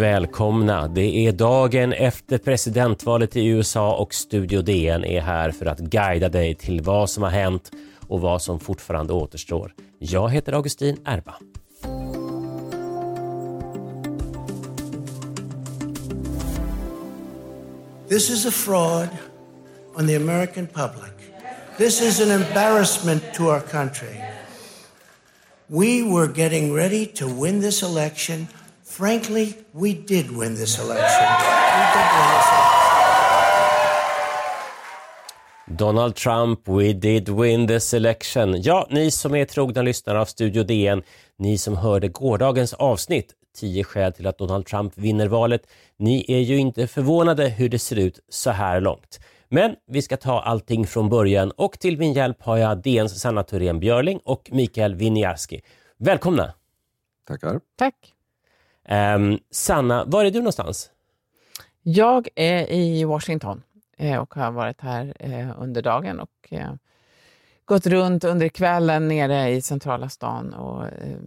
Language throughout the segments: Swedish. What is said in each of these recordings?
Välkomna! Det är dagen efter presidentvalet i USA och Studio DN är här för att guida dig till vad som har hänt och vad som fortfarande återstår. Jag heter Augustin Erba. This is a fraud on the American public. This is an embarrassment to our country. We were getting ready to win this election Frankly, we did win this election. We did win this election. Donald Trump, we did win this election. Ja, ni som är trogna lyssnare av Studio DN, ni som hörde gårdagens avsnitt 10 skäl till att Donald Trump vinner valet. Ni är ju inte förvånade hur det ser ut så här långt. Men vi ska ta allting från början och till min hjälp har jag DNs Sanna Thorén Björling och Mikael Winiarski. Välkomna! Tackar. Tack. Um, Sanna, var är du någonstans? Jag är i Washington eh, och har varit här eh, under dagen och eh, gått runt under kvällen nere i centrala stan och eh,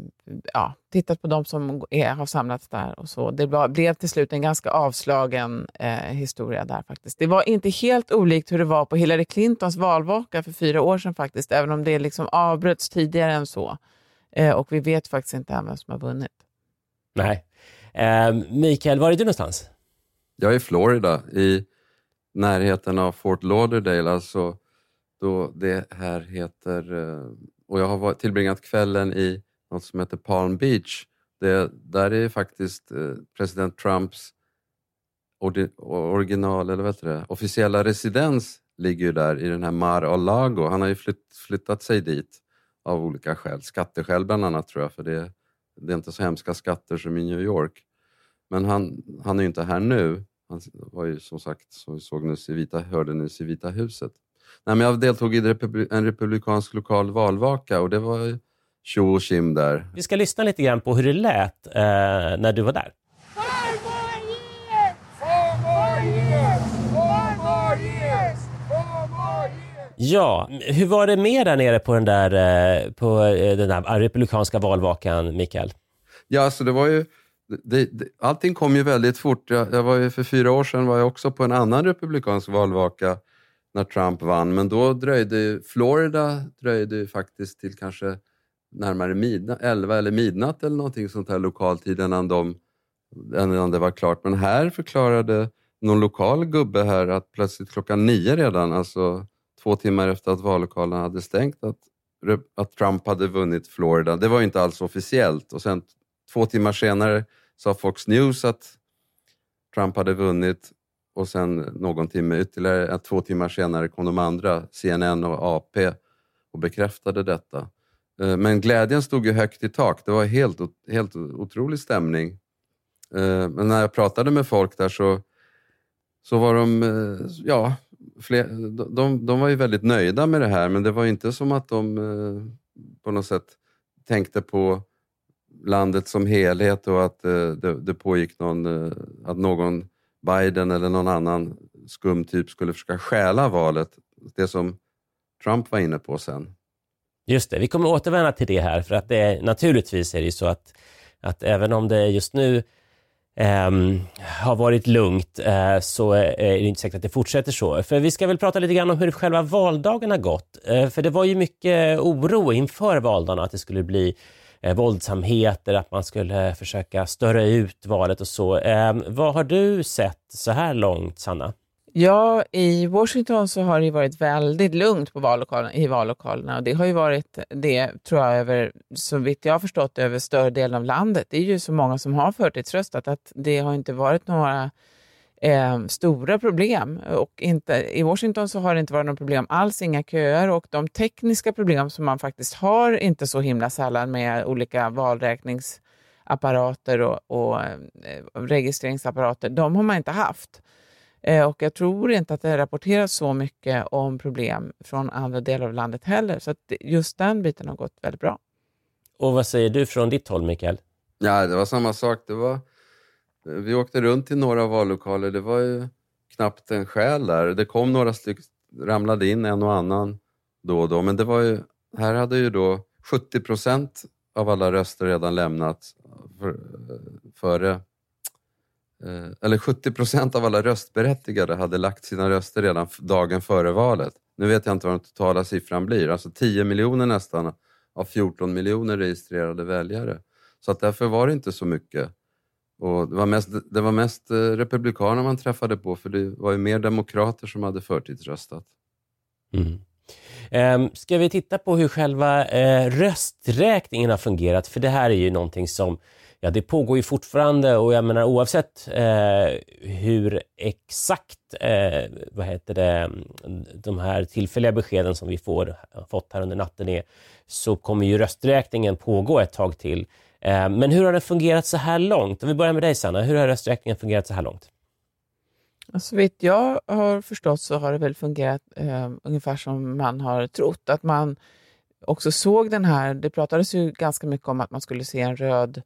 ja, tittat på de som är, har samlats där. och så. Det var, blev till slut en ganska avslagen eh, historia där faktiskt. Det var inte helt olikt hur det var på Hillary Clintons valvaka för fyra år sedan faktiskt, även om det liksom avbröts tidigare än så. Eh, och vi vet faktiskt inte än vem som har vunnit. Nej. Eh, Mikael, var är du någonstans? Jag är i Florida, i närheten av Fort Lauderdale, alltså då det här heter... Eh, och jag har tillbringat kvällen i något som heter Palm Beach. Det, där är faktiskt eh, president Trumps original, eller vad heter det, officiella residens ligger ju där i den här Mar-a-Lago. Han har ju flytt, flyttat sig dit av olika skäl, skatteskäl bland annat tror jag, för det det är inte så hemska skatter som i New York. Men han, han är ju inte här nu. Han var ju som sagt, som vi såg nyss, i Vita, hörde nyss i Vita huset. Nej, men jag deltog i en republikansk lokal valvaka och det var tjo och kim där. Vi ska lyssna lite grann på hur det lät eh, när du var där. Ja, hur var det mer där nere på den där, eh, på eh, den där republikanska valvakan, Mikael? Ja, alltså det var ju... Det, det, allting kom ju väldigt fort. Jag, jag, var ju, för fyra år sedan var jag också på en annan republikansk valvaka när Trump vann, men då dröjde Florida dröjde faktiskt till kanske närmare midnatt, 11 eller midnatt eller någonting sånt här lokaltid innan, de, innan det var klart. Men här förklarade någon lokal gubbe här att plötsligt klockan nio redan, alltså två timmar efter att vallokalen hade stängt att, att Trump hade vunnit Florida. Det var inte alls officiellt och sen två timmar senare sa Fox News att Trump hade vunnit och sen någon timme ytterligare, två timmar senare kom de andra, CNN och AP, och bekräftade detta. Eh, men glädjen stod ju högt i tak. Det var helt, helt otrolig stämning. Eh, men när jag pratade med folk där så, så var de, eh, ja, fler, de, de var ju väldigt nöjda med det här men det var inte som att de på något sätt tänkte på landet som helhet och att det, det pågick någon, att någon Biden eller någon annan skum typ skulle försöka stjäla valet. Det som Trump var inne på sen. Just det, vi kommer återvända till det här för att det, naturligtvis är det ju så att, att även om det just nu Um, har varit lugnt uh, så är det inte säkert att det fortsätter så. För vi ska väl prata lite grann om hur själva valdagen har gått. Uh, för det var ju mycket oro inför valdagen att det skulle bli eh, våldsamheter, att man skulle försöka störa ut valet och så. Eh, vad har du sett så här långt, Sanna? Ja, i Washington så har det varit väldigt lugnt på vallokalerna, i vallokalerna och det har ju varit det, tror jag, över, så vitt jag har förstått, över större delen av landet. Det är ju så många som har förtidsröstat att det har inte varit några eh, stora problem. Och inte, I Washington så har det inte varit några problem alls, inga köer och de tekniska problem som man faktiskt har, inte så himla sällan med olika valräkningsapparater och, och eh, registreringsapparater, de har man inte haft. Eh, och jag tror inte att det rapporteras så mycket om problem från andra delar av landet heller. Så just den biten har gått väldigt bra. Och vad säger du från ditt håll, Mikael? Ja, det var samma sak. Det var, vi åkte runt till några vallokaler. Det var ju knappt en själ där. Det kom några stycken, ramlade in en och annan då och då. Men det var ju, här hade ju då 70 procent av alla röster redan lämnats för, före eh, eller 70 procent av alla röstberättigade hade lagt sina röster redan dagen före valet. Nu vet jag inte vad den totala siffran blir, alltså 10 miljoner nästan av 14 miljoner registrerade väljare. Så att därför var det inte så mycket. Och det var mest, det var mest eh, republikaner man träffade på för det var ju mer demokrater som hade förtidsröstat. Mm. Um, ska vi titta på hur själva eh, rösträkningen har fungerat? För det här är ju någonting som ja, det pågår ju fortfarande och jag menar oavsett eh, hur exakt eh, vad heter det, de här tillfälliga beskeden som vi får, fått här under natten är, så kommer ju rösträkningen pågå ett tag till. Eh, men hur har den fungerat så här långt? Om vi börjar med dig Sanna, hur har rösträkningen fungerat så här långt? Alltså, så vitt jag har förstått så har det väl fungerat eh, ungefär som man har trott. Att man också såg den här, det pratades ju ganska mycket om att man skulle se en röd,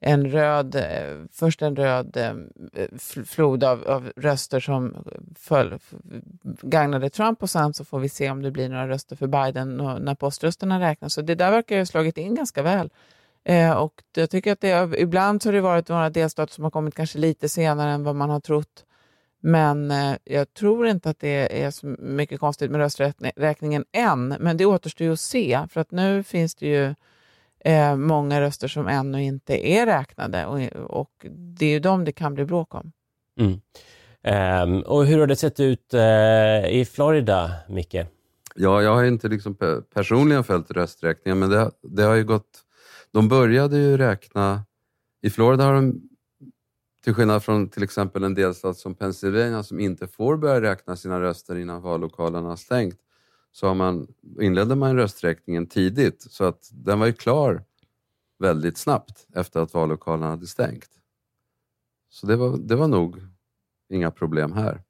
en röd eh, först en röd eh, flod av, av, röster som föll, gagnade Trump och sen så får vi se om det blir några röster för Biden när poströsterna räknas. Så det där verkar ha slagit in ganska väl. Eh, och jag tycker att det, ibland så har det varit några delstater som har kommit kanske lite senare än vad man har trott. Men eh, jag tror inte att det är så mycket konstigt med rösträkningen än. Men det återstår ju att se, för att nu finns det ju eh, många röster som ännu inte är räknade och, och det är ju dem det kan bli bråk om. Mm. Um, och hur har det sett ut uh, i Florida, Micke? Ja, jag har inte liksom personligen följt rösträkningen, men det, det har ju gått... De började ju räkna... I Florida har de till skillnad från till exempel en delstat som Pennsylvania som inte får börja räkna sina röster innan vallokalerna har stängt, så har man, inledde man rösträkningen tidigt så att den var ju klar väldigt snabbt efter att vallokalerna hade stängt. Så det var, det var nog inga problem här.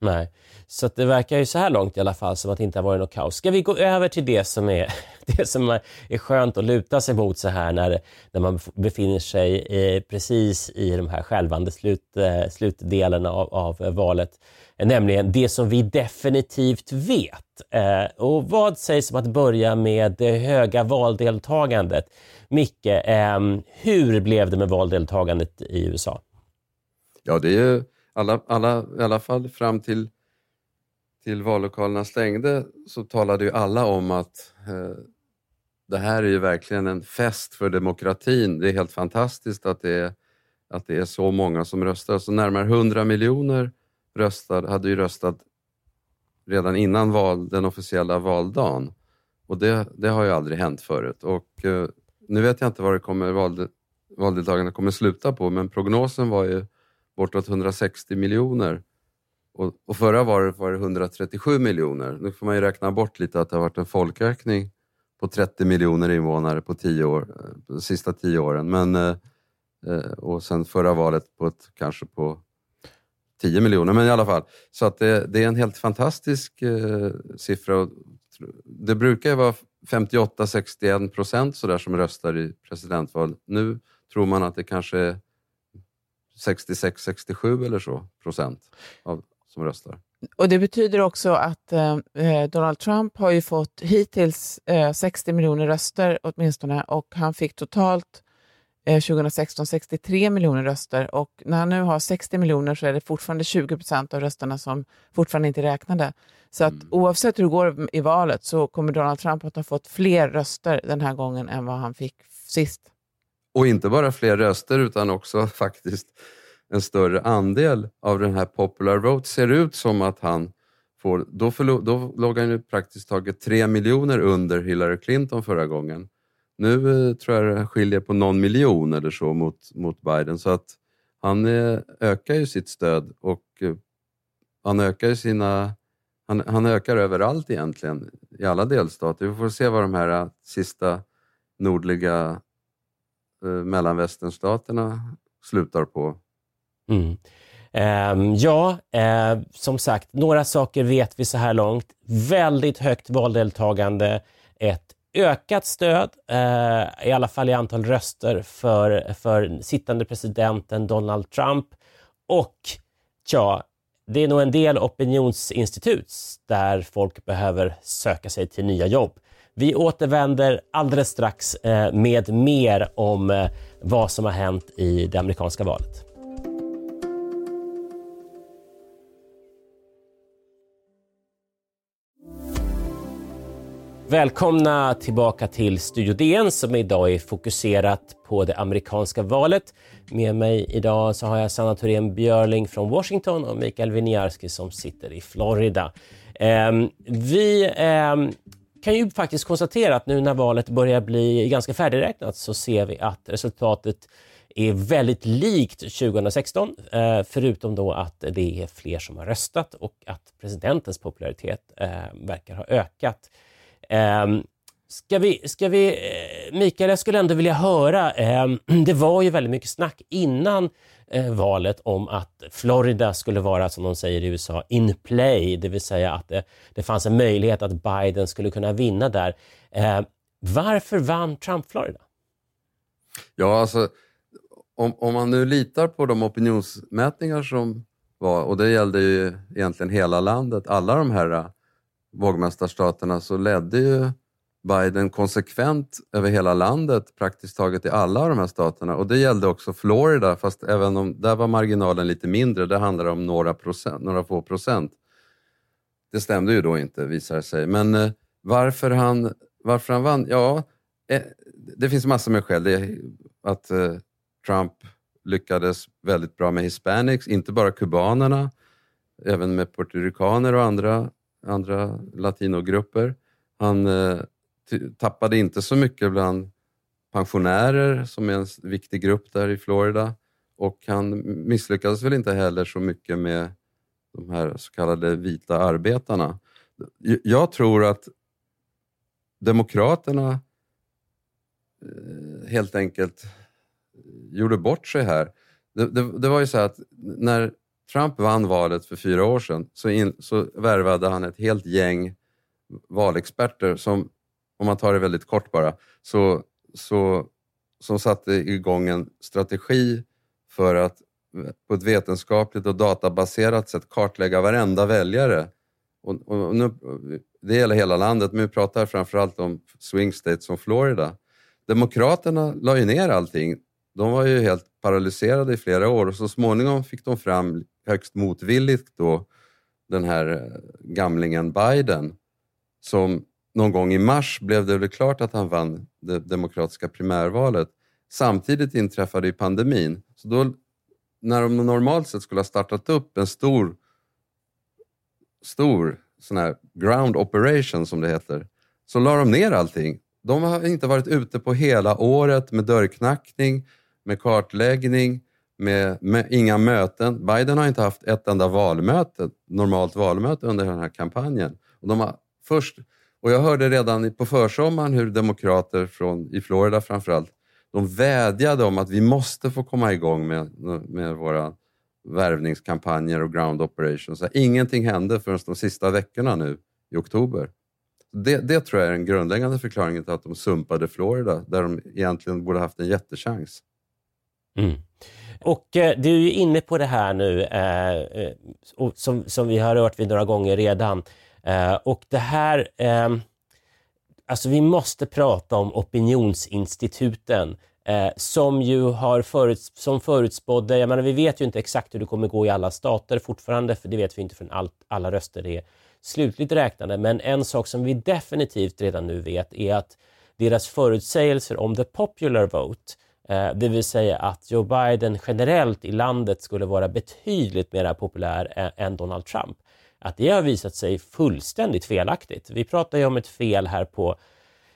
Nej, så det verkar ju så här långt i alla fall som att det inte har varit något kaos. Ska vi gå över till det som är, det som är skönt att luta sig mot så här när, när man befinner sig i, precis i de här skälvande slut, eh, slutdelarna av, av eh, valet. Nämligen det som vi definitivt vet. Eh, och vad sägs om att börja med det höga valdeltagandet? Micke, eh, hur blev det med valdeltagandet i USA? Ja, det är ju alla, alla, i alla fall fram till, till vallokalerna stängde så talade ju alla om att eh, det här är ju verkligen en fest för demokratin. Det är helt fantastiskt att det är, att det är så många som röstar. Så närmare 100 miljoner röstade, hade ju röstat redan innan val, den officiella valdagen. Och det, det har ju aldrig hänt förut. Och, eh, nu vet jag inte vad det kommer, valde, valdeltagandet kommer sluta på, men prognosen var ju bortåt 160 miljoner. Och, och förra varet var det 137 miljoner. Nu får man ju räkna bort lite att det har varit en folkökning på 30 miljoner invånare på tio år, de sista tio åren. Men, eh, eh, och sen förra valet på ett, kanske på 10 miljoner, men i alla fall. Så att det, det är en helt fantastisk eh, siffra. Det brukar ju vara 58-61 procent som röstar i presidentval. Nu tror man att det kanske är 66-67 eller så procent av, som röstar. Och Det betyder också att eh, eh Donald Trump har ju fått hittills eh, 60 miljoner röster åtminstone och han fick totalt eh, 2016 63 miljoner röster och när han nu har 60 miljoner så är det fortfarande 20 procent av rösterna som fortfarande inte är räknade. Så att mm. oavsett hur det går i valet så kommer Donald Trump att ha fått fler röster den här gången än vad han fick sist. Och inte bara fler röster utan också faktiskt en större andel av den här popular vote. ser ut som att han får, då, då låg han ju praktiskt taget tre miljoner under Hillary Clinton förra gången. Nu eh, tror jag det skiljer på någon miljon eller så mot, mot Biden så att han eh, ökar ju sitt stöd och eh, han ökar sina han, han, ökar överallt egentligen, i alla delstater. Vi får se vad de här sista nordliga eh, mellanvästernstaterna slutar på. Mm. Eh, ja, eh, som sagt, några saker vet vi så här långt. Väldigt högt valdeltagande, ett ökat stöd, eh, i alla fall i antal röster, för, för sittande presidenten Donald Trump. Och ja, det är nog en del opinionsinstitut där folk behöver söka sig till nya jobb. Vi återvänder alldeles strax eh, med mer om eh, vad som har hänt i det amerikanska valet. Välkomna tillbaka till Studio DN som idag är fokuserat på det amerikanska valet. Med mig idag så har jag Sanna Thorén Björling från Washington och Mikael Winiarski som sitter i Florida. Ehm, vi ehm, kan ju faktiskt konstatera att nu när valet börjar bli ganska färdigräknat så ser vi att resultatet är väldigt likt 2016, eh, förutom då att det är fler som har röstat och att presidentens popularitet eh, verkar ha ökat. Ehm, ska vi, ska vi, eh, Mikael, jag skulle ändå vilja höra, ehm, det var ju väldigt mycket snack innan eh, valet om att Florida skulle vara, som de säger i USA, in play, det vill säga att det, det fanns en möjlighet att Biden skulle kunna vinna där. Eh, varför vann Trump Florida? Ja, alltså om, om man nu litar på de opinionsmätningar som var, och det gällde ju egentligen hela landet, alla de här eh, vågmästarstaterna, så ledde ju Biden konsekvent över hela landet, praktiskt taget i alla de här staterna. Och det gällde också Florida, fast även om där var marginalen lite mindre, det handlade om några, procent, några få procent. Det stämde ju då inte, visar det sig. Men eh, varför, han, varför han vann? Ja, eh, det finns massor med skäl. Det, att eh, Trump lyckades väldigt bra med hispanics, inte bara kubanerna, även med puertoricaner och andra, andra latinogrupper. Han eh, tappade inte så mycket bland pensionärer som är en viktig grupp där i Florida och han misslyckades väl inte heller så mycket med de här så kallade vita arbetarna. Jag tror att Demokraterna eh, helt enkelt eh, gjorde bort sig här. Det, det, det var ju så att när Trump vann valet för fyra år sedan så, in, så värvade han ett helt gäng valexperter som om man tar det väldigt kort bara, så, så, som satte igång en strategi för att på ett vetenskapligt och databaserat sätt kartlägga varenda väljare. Och, och nu, det gäller hela landet, men vi pratar framförallt om swing states som Florida. Demokraterna la ju ner allting. De var ju helt paralyserade i flera år och så småningom fick de fram högst motvilligt då den här eh, gamlingen Biden som någon gång i mars blev det väl klart att han vann det demokratiska primärvalet. Samtidigt inträffade ju pandemin. Så då, när de normalt sett skulle ha startat upp en stor, stor sån här ground operation som det heter, så la de ner allting. De har inte varit ute på hela året med dörrknackning, med kartläggning, med, med, inga möten. Biden har inte haft ett enda valmöte, normalt valmöte under den här kampanjen. Och de har först och jag hörde redan på försommaren hur demokrater från, i Florida framförallt, de vädjade om att vi måste få komma igång med, med våra värvningskampanjer och ground operations. Ingenting hände förrän de sista veckorna nu i oktober. Det, det tror jag är den grundläggande förklaringen till att de sumpade Florida, där de egentligen borde haft en jättechans. Mm. Och eh, du är inne på det här nu, eh, eh som, som vi har rört vid några gånger redan, Eh, och det här, eh, alltså vi måste prata om opinionsinstituten eh, som ju har föruts som förutspådde, jag menar vi vet ju inte exakt hur det kommer gå i alla stater fortfarande, för det vet vi inte förrän allt, alla röster är slutligt räknade. Men en sak som vi definitivt redan nu vet är att deras förutsägelser om the popular vote, eh, det vill säga att Joe Biden generellt i landet skulle vara betydligt mer populär än Donald Trump att det har visat sig fullständigt felaktigt. Vi pratar ju om ett fel här på,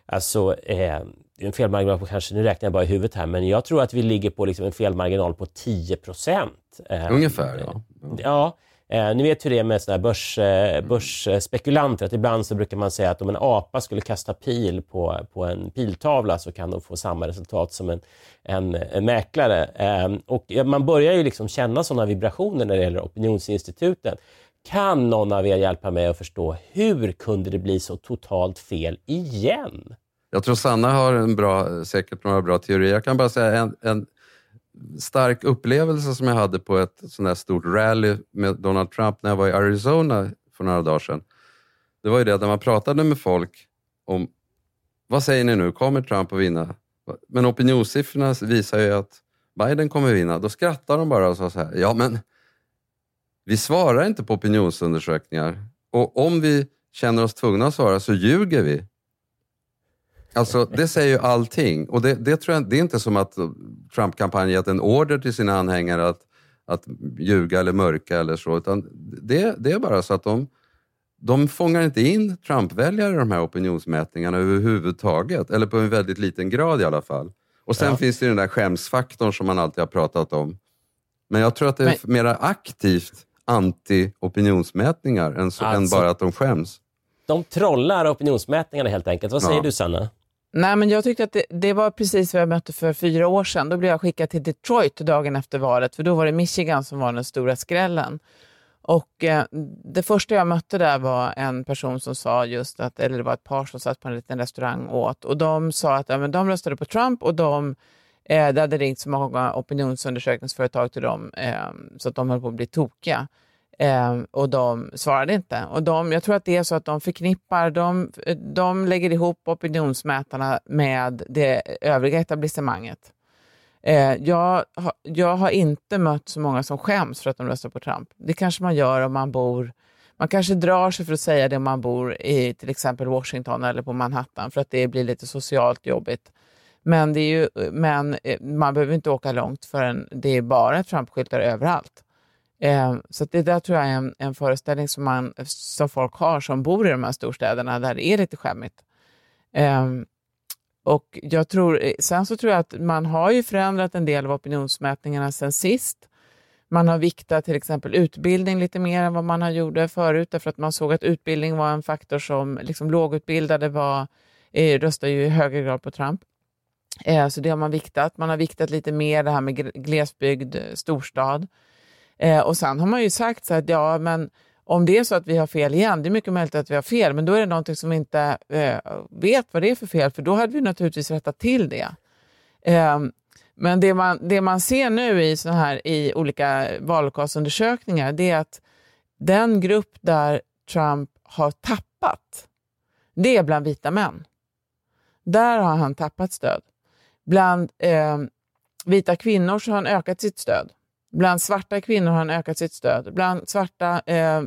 alltså eh, en felmarginal på kanske, nu räknar jag bara i huvudet här, men jag tror att vi ligger på liksom en felmarginal på 10 procent. Eh, Ungefär, ja. Ja, eh, ni vet hur det är med såna börs, eh, börsspekulanter, att ibland så brukar man säga att om en apa skulle kasta pil på, på en piltavla så kan de få samma resultat som en, en, en mäklare. Eh, och man börjar ju liksom känna sådana vibrationer när det gäller opinionsinstituten. Kan någon av er hjälpa mig att förstå hur kunde det bli så totalt fel igen? Jag tror Sanna har en bra, säkert några bra teorier. Jag kan bara säga en, en stark upplevelse som jag hade på ett sånt här stort rally med Donald Trump när jag var i Arizona för några dagar sedan. Det var ju det att när man pratade med folk om vad säger ni nu, kommer Trump att vinna? Men opinionssiffrorna visar ju att Biden kommer vinna. Då skrattar de bara och sa så här, ja men vi svarar inte på opinionsundersökningar och om vi känner oss tvungna att svara så ljuger vi. Alltså det säger ju allting och det, det tror jag, det är inte som att Trump-kampanjen gett en order till sina anhängare att, att ljuga eller mörka eller så, utan det, det är bara så att de, de fångar inte in Trump-väljare i de här opinionsmätningarna överhuvudtaget, eller på en väldigt liten grad i alla fall. Och sen ja. finns det den där skämsfaktorn som man alltid har pratat om. Men jag tror att det är Men... mera aktivt anti-opinionsmätningar än, alltså, än bara att de skäms. De trollar opinionsmätningarna helt enkelt. Vad säger ja. du Sanna? Nej, men jag tyckte att det, det, var precis vad jag mötte för fyra år sedan. Då blev jag skickad till Detroit dagen efter valet, för då var det Michigan som var den stora skrällen. Och eh, Det första jag mötte där var en person som sa just att, eller det var ett par som satt på en liten restaurang och åt och de sa att ja, men de röstade på Trump och de, eh, det hade ringt så många opinionsundersökningsföretag till dem eh, så att de höll på att bli tokiga. Eh, och de svarade inte. Och de, jag tror att det är så att de förknippar, de, de lägger ihop opinionsmätarna med det övriga etablissemanget. Eh, jag, ha, jag har inte mött så många som skäms för att de röstar på Trump. Det kanske man gör om man bor man kanske drar sig för att säga det om man bor i till exempel Washington eller på Manhattan för att det blir lite socialt jobbigt. Men, det är ju, men eh, man behöver inte åka långt förrän det är bara Trump-skyltar överallt. Eh, så det där tror jag är en, en föreställning som, man, som folk har som bor i de här storstäderna där det är lite skämmigt. Eh, och jag tror, eh, sen så tror jag att man har ju förändrat en del av opinionsmätningarna sen sist. Man har viktat till exempel utbildning lite mer än vad man har gjorde förut därför att man såg att utbildning var en faktor som liksom lågutbildade var, eh, röstade ju i högre grad på Trump. Eh, så det har man viktat. Man har viktat lite mer det här med glesbygd, eh, storstad. Eh, och sen har man ju sagt så att ja, men om det är så att vi har fel igen, det är mycket möjligt att vi har fel, men då är det någonting som vi inte eh, vet vad det är för fel, för då hade vi naturligtvis rättat till det. Eh, men det man, det man ser nu i, så här, i olika vallokalsundersökningar, det är att den grupp där Trump har tappat, det är bland vita män. Där har han tappat stöd. Bland eh, vita kvinnor så har han ökat sitt stöd. Bland svarta kvinnor har han ökat sitt stöd. Bland svarta, eh,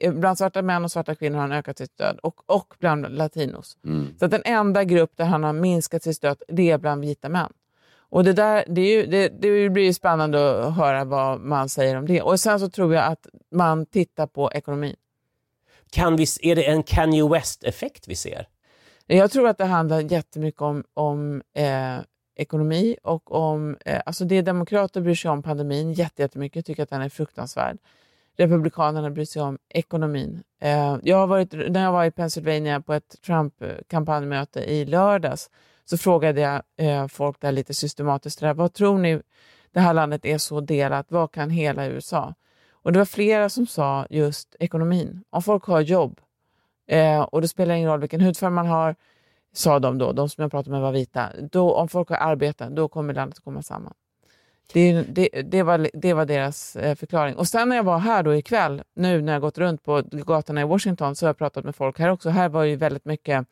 eh, bland svarta män och svarta kvinnor har han ökat sitt stöd. Och, och bland latinos. Mm. Så den enda grupp där han har minskat sitt stöd, det är bland vita män. Och det, där, det, är ju, det, det blir ju spännande att höra vad man säger om det. Och sen så tror jag att man tittar på ekonomin. Kan vi, är det en Kanye West-effekt vi ser? Jag tror att det handlar jättemycket om, om eh, ekonomi och om... Eh, alltså det demokrater bryr sig om pandemin jättemycket, tycker att den är fruktansvärd. Republikanerna bryr sig om ekonomin. Eh, jag har varit, när jag var i Pennsylvania på ett Trump-kampanjmöte i lördags så frågade jag eh, folk där lite systematiskt, där, vad tror ni det här landet är så delat, vad kan hela USA? Och Det var flera som sa just ekonomin. Om folk har jobb, eh, och det spelar ingen roll vilken hudfärg man har, sa de då, de som jag pratade med var vita, då, om folk har arbeten, då kommer landet att komma samman. Det, det, det, var, det var deras eh, förklaring. Och sen när jag var här då ikväll, nu när jag gått runt på gatorna i Washington, så har jag pratat med folk här också. Här var ju väldigt mycket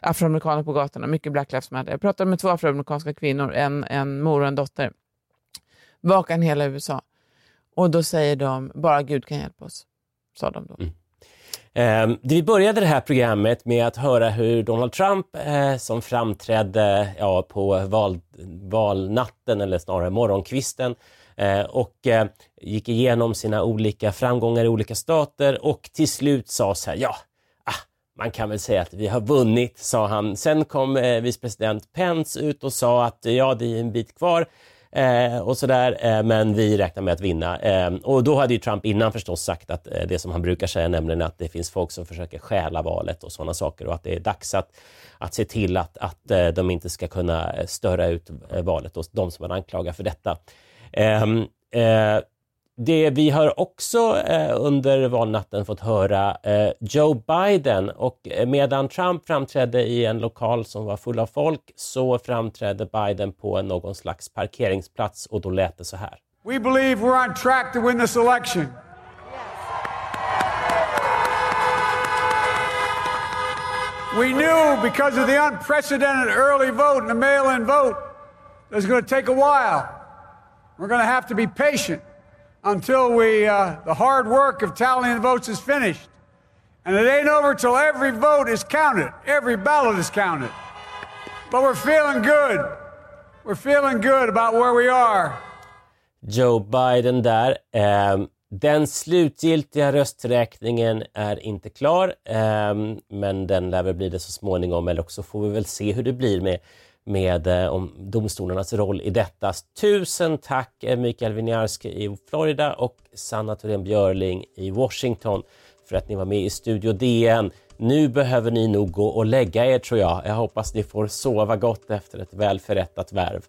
afroamerikaner på gatorna, mycket Black Lives Matter. Jag pratade med två afroamerikanska kvinnor, en, en mor och en dotter. Vad hela USA? Och då säger de, bara Gud kan hjälpa oss, sa de då. Mm. Eh, vi började det här programmet med att höra hur Donald Trump eh, som framträdde ja, på val, valnatten eller snarare morgonkvisten eh, och eh, gick igenom sina olika framgångar i olika stater och till slut sa så här, ja, ah, man kan väl säga att vi har vunnit, sa han. Sen kom eh, vicepresident Pence ut och sa att ja, det är en bit kvar eh, och sådär, eh, men vi räknar med att vinna. Eh, och då hade ju Trump innan förstås sagt att eh, det som han brukar säga, nämligen att det finns folk som försöker stjäla valet och sådana saker och att det är dags att, att se till att, att eh, de inte ska kunna störa ut eh, valet och de som man anklagar för detta. Ehm, eh, det vi har också eh, under valnatten fått höra eh, Joe Biden och eh, medan Trump framträdde i en lokal som var full av folk så framträdde Biden på någon slags parkeringsplats och då lät det så här. We believe we're on track to win this election. We knew because of the unprecedented early vote and the mail in vote that was going to take a while. We're going to have to be patient until we, uh, the hard work of tallying the votes is finished. And it ain't over till every vote is counted, every ballot is counted. But we're feeling good. We're feeling good about where we are. Joe Biden där. Eh, den slutgiltiga rösträkningen är inte klar, eh, men den lär väl bli det så småningom, eller också får vi väl se hur det blir med med eh, om domstolarnas roll i detta. Tusen tack eh, Mikael Winiarski i Florida och Sanna Thorén Björling i Washington för att ni var med i Studio DN. Nu behöver ni nog gå och lägga er tror jag. Jag hoppas ni får sova gott efter ett välförrättat värv.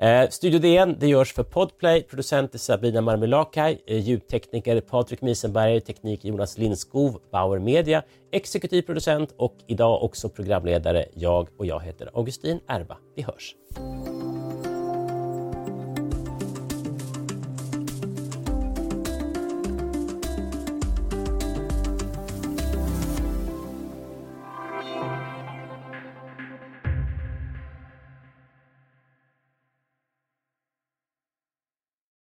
Eh, Studio DN det görs för Podplay, producent är Sabina Marmelakai, eh, ljudtekniker Patrik Misenberger, teknik Jonas Lindskov, Bauer Media, exekutiv producent och idag också programledare jag och jag heter Augustin Erba. Vi hörs!